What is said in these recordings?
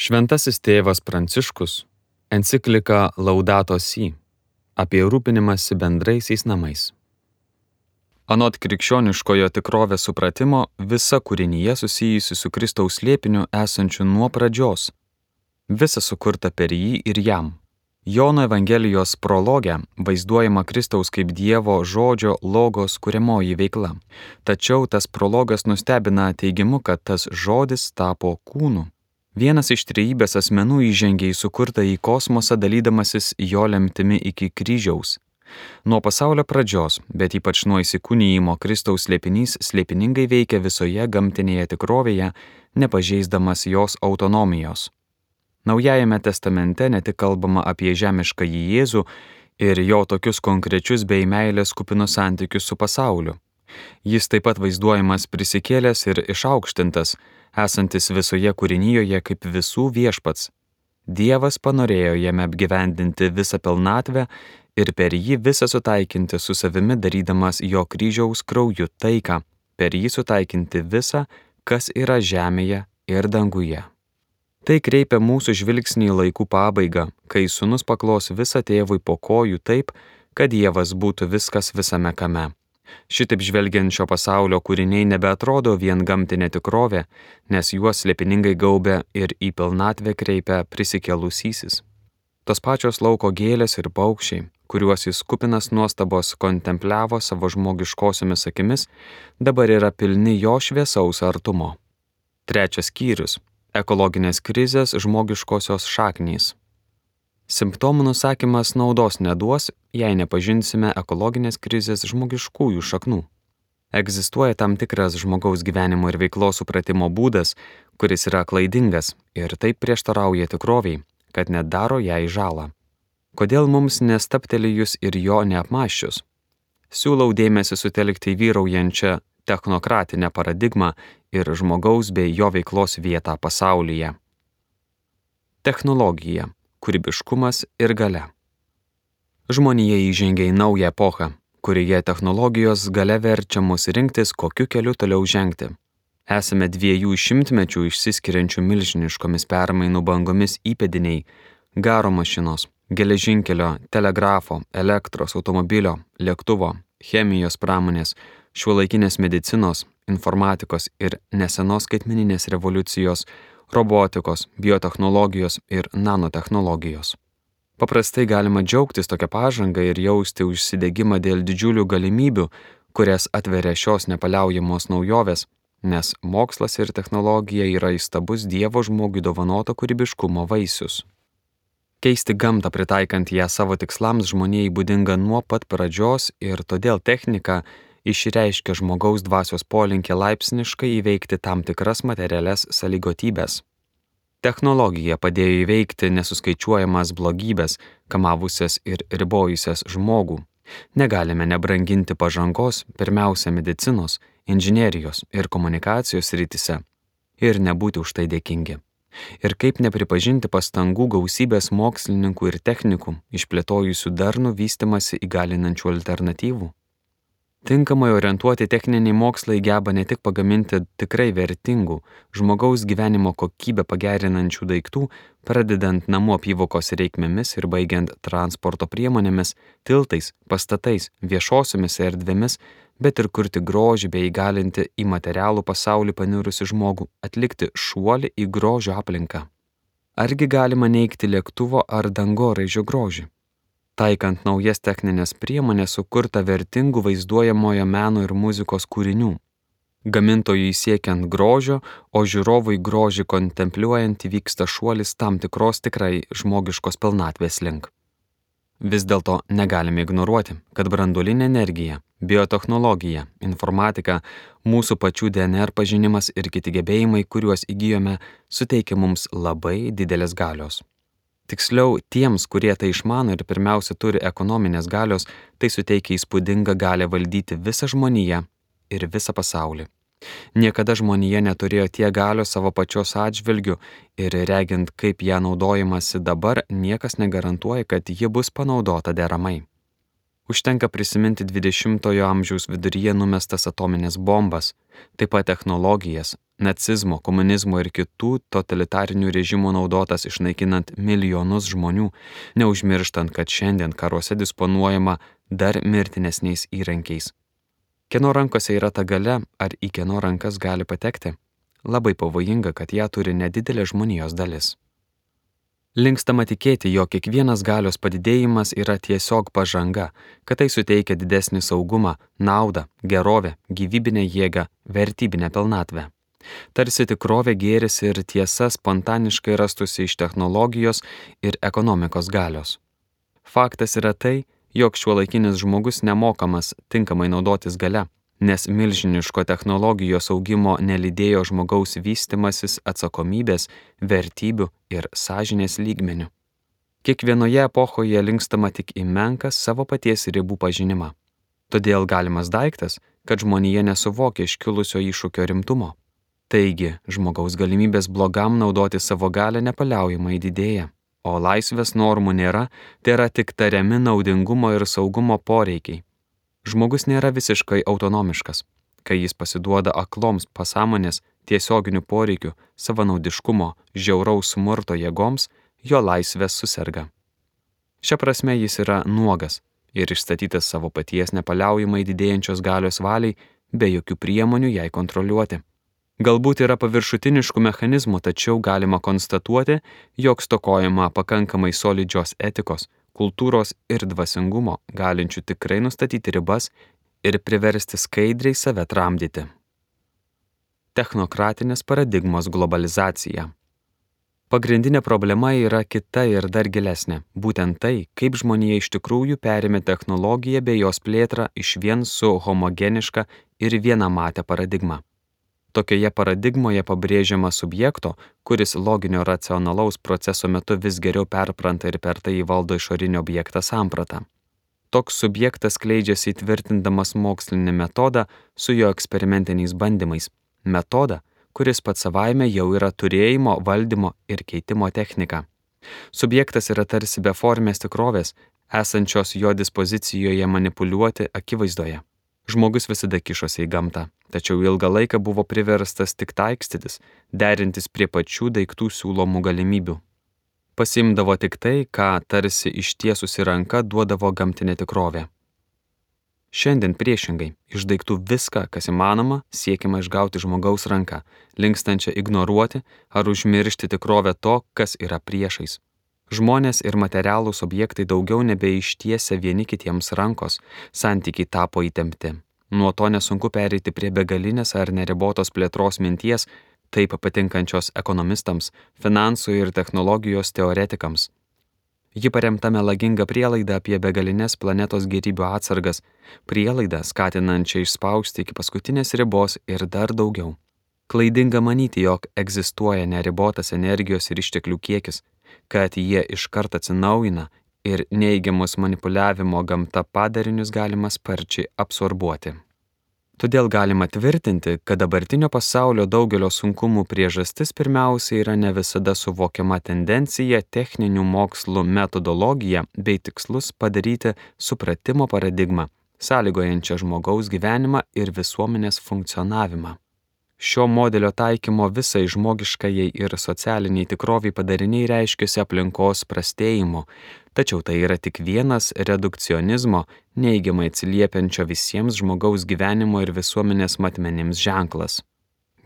Šventasis tėvas Pranciškus enciklika Laudato Si apie rūpinimąsi bendraisiais namais. Anot krikščioniškojo tikrovės supratimo, visa kūrinyje susijusi su Kristaus liepiniu esančiu nuo pradžios. Visa sukurta per jį ir jam. Jono Evangelijos prologė vaizduojama Kristaus kaip Dievo žodžio logos kuriamoji veikla. Tačiau tas prologas nustebina teigimu, kad tas žodis tapo kūnu. Vienas iš trejybės asmenų įžengė į sukurtą į kosmosą dalydamasis jo lemtimi iki kryžiaus. Nuo pasaulio pradžios, bet ypač nuo įsikūnyjimo Kristaus slėpinys slėpiningai veikia visoje gamtinėje tikrovėje, nepažeisdamas jos autonomijos. Naujajame testamente ne tik kalbama apie žemišką į Jėzų ir jo tokius konkrečius bei meilės kupinus santykius su pasauliu. Jis taip pat vaizduojamas prisikėlęs ir išaukštintas, esantis visoje kūrinyjoje kaip visų viešpats. Dievas panorėjo jame apgyvendinti visą pilnatvę ir per jį visą sutaikinti su savimi darydamas jo kryžiaus krauju taiką, per jį sutaikinti visą, kas yra žemėje ir danguje. Tai kreipia mūsų žvilgsnį į laikų pabaigą, kai sunus paklos visą tėvui po kojų taip, kad Dievas būtų viskas visame kame. Šitaip žvelgiant šio pasaulio kūriniai nebeatrodo vien gamtinė tikrovė, nes juos slėpiningai gaubia ir į pilnatvę kreipia prisikelusysis. Tos pačios lauko gėlės ir paukščiai, kuriuos jis kupinas nuostabos kontempliavo savo žmogiškosiomis akimis, dabar yra pilni jo šviesaus artumo. Trečias skyrius - ekologinės krizės žmogiškosios šaknys. Simptomų nusakymas naudos neduos, jei nepažinsime ekologinės krizės žmogiškųjų šaknų. Egzistuoja tam tikras žmogaus gyvenimo ir veiklos supratimo būdas, kuris yra klaidingas ir taip prieštarauja tikroviai, kad net daro jai žalą. Kodėl mums nestaptelijus ir jo neapmaščius? Siūlau dėmesį sutelkti vyraujančią technokratinę paradigmą ir žmogaus bei jo veiklos vietą pasaulyje. Technologija kūrybiškumas ir gale. Žmonija įžengia į naują epochą, kurioje technologijos gale verčia mus rinktis, kokiu keliu toliau žengti. Esame dviejų šimtmečių išsiskiriančių milžiniškomis permainų bangomis įpėdiniai - garo mašinos, geležinkelio, telegrafo, elektros, automobilio, lėktuvo, chemijos pramonės, šiuolaikinės medicinos, informatikos ir nesenos skaitmeninės revoliucijos robotikos, biotehnologijos ir nanotehnologijos. Paprastai galima džiaugtis tokią pažangą ir jausti užsidėgymą dėl didžiulių galimybių, kurias atveria šios nepaliaujamos naujovės, nes mokslas ir technologija yra įstabus Dievo žmogui dovanoto kūrybiškumo vaisius. Keisti gamtą pritaikant ją savo tikslams žmonijai būdinga nuo pat pradžios ir todėl technika išreiškia žmogaus dvasios polinkį laipsniškai įveikti tam tikras materialias sąlygotybės. Technologija padėjo įveikti nesuskaičiuojamas blogybės, kamavusias ir ribojusias žmogų. Negalime nebranginti pažangos pirmiausia medicinos, inžinerijos ir komunikacijos rytise ir nebūti už tai dėkingi. Ir kaip nepripažinti pastangų gausybės mokslininkų ir technikų, išplėtojusių darnų vystimasi įgalinančių alternatyvų. Tinkamai orientuoti techniniai mokslai geba ne tik pagaminti tikrai vertingų, žmogaus gyvenimo kokybę pagerinančių daiktų, pradedant namų apyvokos reikmėmis ir baigiant transporto priemonėmis, tiltais, pastatais, viešosiomis erdvėmis, bet ir kurti grožį bei įgalinti į materialų pasaulį panirusi žmogų atlikti šuolį į grožio aplinką. Argi galima neikti lėktuvo ar dangoraižio grožį? Taikant naujas techninės priemonės sukurta vertingų vaizduojamojo meno ir muzikos kūrinių. Gamintojui siekiant grožio, o žiūrovui grožį kontempliuojant įvyksta šuolis tam tikros tikrai žmogiškos pilnatvės link. Vis dėlto negalime ignoruoti, kad branduolinė energija, biotehnologija, informatika, mūsų pačių DNR pažinimas ir kiti gebėjimai, kuriuos įgyjome, suteikia mums labai didelės galios. Tiksliau, tiems, kurie tai išmano ir pirmiausia turi ekonominės galios, tai suteikia įspūdingą galę valdyti visą žmoniją ir visą pasaulį. Niekada žmonija neturėjo tiek galios savo pačios atžvilgių ir regint, kaip ją naudojamasi dabar, niekas negarantuoja, kad ji bus panaudota deramai. Užtenka prisiminti 20-ojo amžiaus viduryje numestas atominės bombas, taip pat technologijas, nacizmo, komunizmo ir kitų totalitarinių režimų naudotas išnaikinant milijonus žmonių, neužmirštant, kad šiandien karuose disponuojama dar mirtinesniais įrankiais. Kieno rankose yra ta gale, ar į kieno rankas gali patekti? Labai pavojinga, kad ją turi nedidelė žmonijos dalis. Linkstama tikėti, jog kiekvienas galios padidėjimas yra tiesiog pažanga, kad tai suteikia didesnį saugumą, naudą, gerovę, gyvybinę jėgą, vertybinę pilnatvę. Tarsi tikrovė gėris ir tiesa spontaniškai rastusi iš technologijos ir ekonomikos galios. Faktas yra tai, jog šiuolaikinis žmogus nemokamas tinkamai naudotis gale, nes milžiniško technologijos augimo nelydėjo žmogaus vystimasis atsakomybės, vertybių ir sąžinės lygmenių. Kiekvienoje epochoje linkstama tik į menką savo paties ribų pažinimą. Todėl galimas daiktas, kad žmonija nesuvokia iškilusio iššūkio rimtumo. Taigi, žmogaus galimybės blogam naudoti savo galę nepaliaujamai didėja, o laisvės normų nėra, tai yra tik tariami naudingumo ir saugumo poreikiai, Žmogus nėra visiškai autonomiškas, kai jis pasiduoda akloms pasąmonės, tiesioginių poreikių, savanaudiškumo, žiauraus smurto jėgoms, jo laisvės susirga. Šia prasme jis yra nuogas ir išstatytas savo paties nepaliaujamai didėjančios galios valiai, be jokių priemonių jai kontroliuoti. Galbūt yra paviršutiniškų mechanizmų, tačiau galima konstatuoti, jog stokojama pakankamai solidžios etikos, kultūros ir dvasingumo, galinčių tikrai nustatyti ribas ir priversti skaidriai save tramdyti. Technokratinės paradigmos globalizacija. Pagrindinė problema yra kita ir dar gilesnė - būtent tai, kaip žmonija iš tikrųjų perėmė technologiją bei jos plėtrą iš vien su homogeniška ir vienamatė paradigma. Tokioje paradigmoje pabrėžiama subjekto, kuris loginio racionalaus proceso metu vis geriau perpranta ir per tai įvaldo išorinį objektą sampratą. Toks subjektas kleidžiasi įtvirtindamas mokslinį metodą su jo eksperimentiniais bandymais. Metodą, kuris pats savaime jau yra turėjimo, valdymo ir keitimo technika. Subjektas yra tarsi beformės tikrovės, esančios jo dispozicijoje manipuliuoti akivaizdoje. Žmogus visada kišosi į gamtą, tačiau ilgą laiką buvo priverstas tik taikstytis, derintis prie pačių daiktų siūlomų galimybių. Pasimdavo tik tai, ką tarsi ištiesusi ranka duodavo gamtinė tikrovė. Šiandien priešingai, iš daiktų viską, kas įmanoma, siekiama išgauti žmogaus ranką, linkstančią ignoruoti ar užmiršti tikrovę to, kas yra priešais. Žmonės ir materialūs objektai daugiau nebeištiesia vieni kitiems rankos, santykiai tapo įtempti. Nuo to nesunku pereiti prie begalinės ar neribotos plėtros minties, taip patinkančios ekonomistams, finansų ir technologijos teoretikams. Ji paremta melaginga prielaida apie begalinės planetos gyrybių atsargas, prielaida skatinančia išspausti iki paskutinės ribos ir dar daugiau. Klaidinga manyti, jog egzistuoja neribotas energijos ir išteklių kiekis, kad jie iškart atsinaujina ir neigiamus manipuliavimo gamta padarinius galima sparčiai absorbuoti. Todėl galima tvirtinti, kad dabartinio pasaulio daugelio sunkumų priežastis pirmiausia yra ne visada suvokiama tendencija techninių mokslų metodologija bei tikslus padaryti supratimo paradigmą, sąlygojančią žmogaus gyvenimą ir visuomenės funkcionavimą. Šio modelio taikymo visai žmogiškajai ir socialiniai tikroviai padariniai reiškiasi aplinkos prastėjimu, tačiau tai yra tik vienas redukcionizmo, neigiamai atsiliepiančio visiems žmogaus gyvenimo ir visuomenės matmenims ženklas.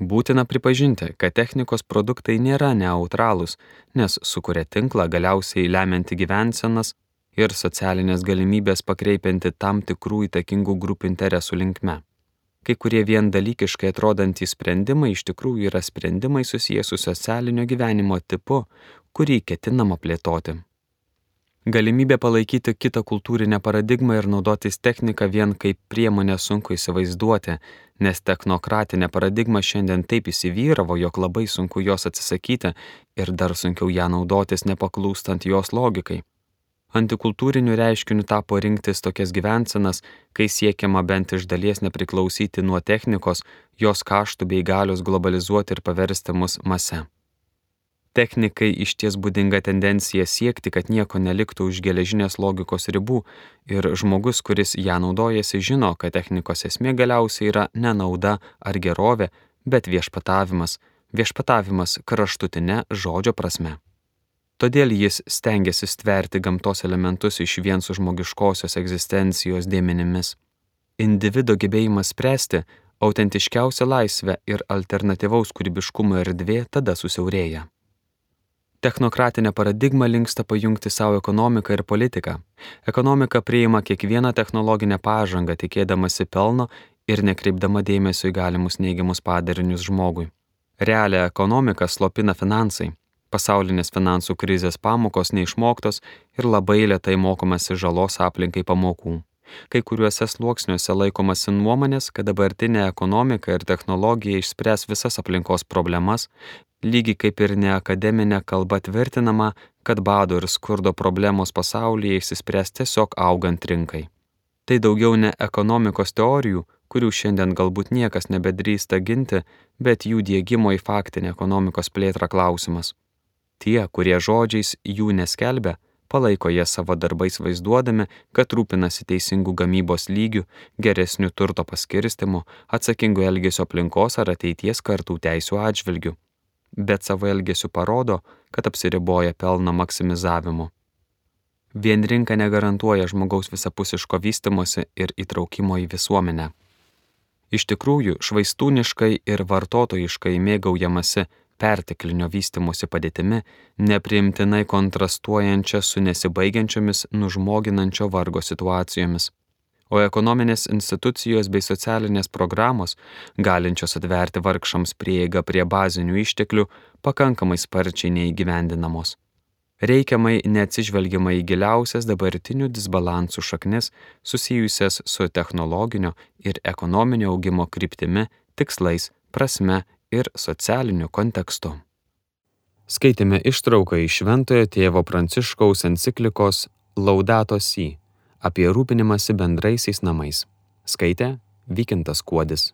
Būtina pripažinti, kad technikos produktai nėra neutralūs, nes sukuria tinklą galiausiai lemianti gyvensenas ir socialinės galimybės pakreipianti tam tikrų įtakingų grupių interesų linkme. Kai kurie vien dalykiškai atrodantys sprendimai iš tikrųjų yra sprendimai susijęs su socialinio gyvenimo tipu, kurį ketinama plėtoti. Galimybė palaikyti kitą kultūrinę paradigmą ir naudotis techniką vien kaip priemonę sunku įsivaizduoti, nes technokratinė paradigma šiandien taip įsivyravo, jog labai sunku jos atsisakyti ir dar sunkiau ją naudotis nepaklūstant jos logikai. Antikultūriniu reiškiniu tapo rinktis tokias gyvensenas, kai siekiama bent iš dalies nepriklausyti nuo technikos, jos kaštų bei galios globalizuoti ir paversti mus mase. Technikai iš ties būdinga tendencija siekti, kad nieko neliktų už geležinės logikos ribų ir žmogus, kuris ją naudojasi, žino, kad technikos esmė galiausiai yra ne nauda ar gerovė, bet viešpatavimas, viešpatavimas kraštutinė žodžio prasme. Todėl jis stengiasi stverti gamtos elementus iš vien su žmogiškosios egzistencijos dėmenimis. Individo gebėjimas spręsti autentiškiausia laisvė ir alternatyvaus kūrybiškumo erdvė tada susiaurėja. Technokratinė paradigma linksta pajungti savo ekonomiką ir politiką. Ekonomika priima kiekvieną technologinę pažangą, tikėdamasi pelno ir nekreipdama dėmesio į galimus neigiamus padarinius žmogui. Realią ekonomiką slopina finansai. Pasaulinės finansų krizės pamokos neišmoktos ir labai lietai mokomasi žalos aplinkai pamokų. Kai kuriuose sluoksniuose laikomasi nuomonės, kad dabartinė ekonomika ir technologija išspręs visas aplinkos problemas, lygiai kaip ir neakademinė kalba tvirtinama, kad bado ir skurdo problemos pasaulyje išsispręs tiesiog augant rinkai. Tai daugiau ne ekonomikos teorijų, kurių šiandien galbūt niekas nebedrįsta ginti, bet jų dėgymo į faktinę ekonomikos plėtrą klausimas. Tie, kurie žodžiais jų neskelbia, palaiko jas savo darbais vaizduodami, kad rūpinasi teisingų gamybos lygių, geresnių turto paskirstimu, atsakingų elgesio aplinkos ar ateities kartų teisų atžvilgių. Bet savo elgesiu parodo, kad apsiriboja pelno maksimizavimu. Vien rinka negarantuoja žmogaus visapusiško vystimosi ir įtraukimo į visuomenę. Iš tikrųjų, švaistūniškai ir vartotojiškai mėgaujamasi perteklinio vystimosi padėtimi, nepriimtinai kontrastuojančia su nesibaigiančiomis nužmoginančio vargo situacijomis. O ekonominės institucijos bei socialinės programos, galinčios atverti vargšams prieigą prie bazinių išteklių, pakankamai sparčiai neįgyvendinamos. Reikiamai neatsižvelgiama į giliausias dabartinių disbalansų šaknis susijusias su technologinio ir ekonominio augimo kryptimi, tikslais, prasme ir socialiniu kontekstu. Skaitėme ištrauką iš Šventojo tėvo Pranciškaus enciklikos Laudato Si apie rūpinimąsi bendraisiais namais. Skaitė Vykintas Kuodis.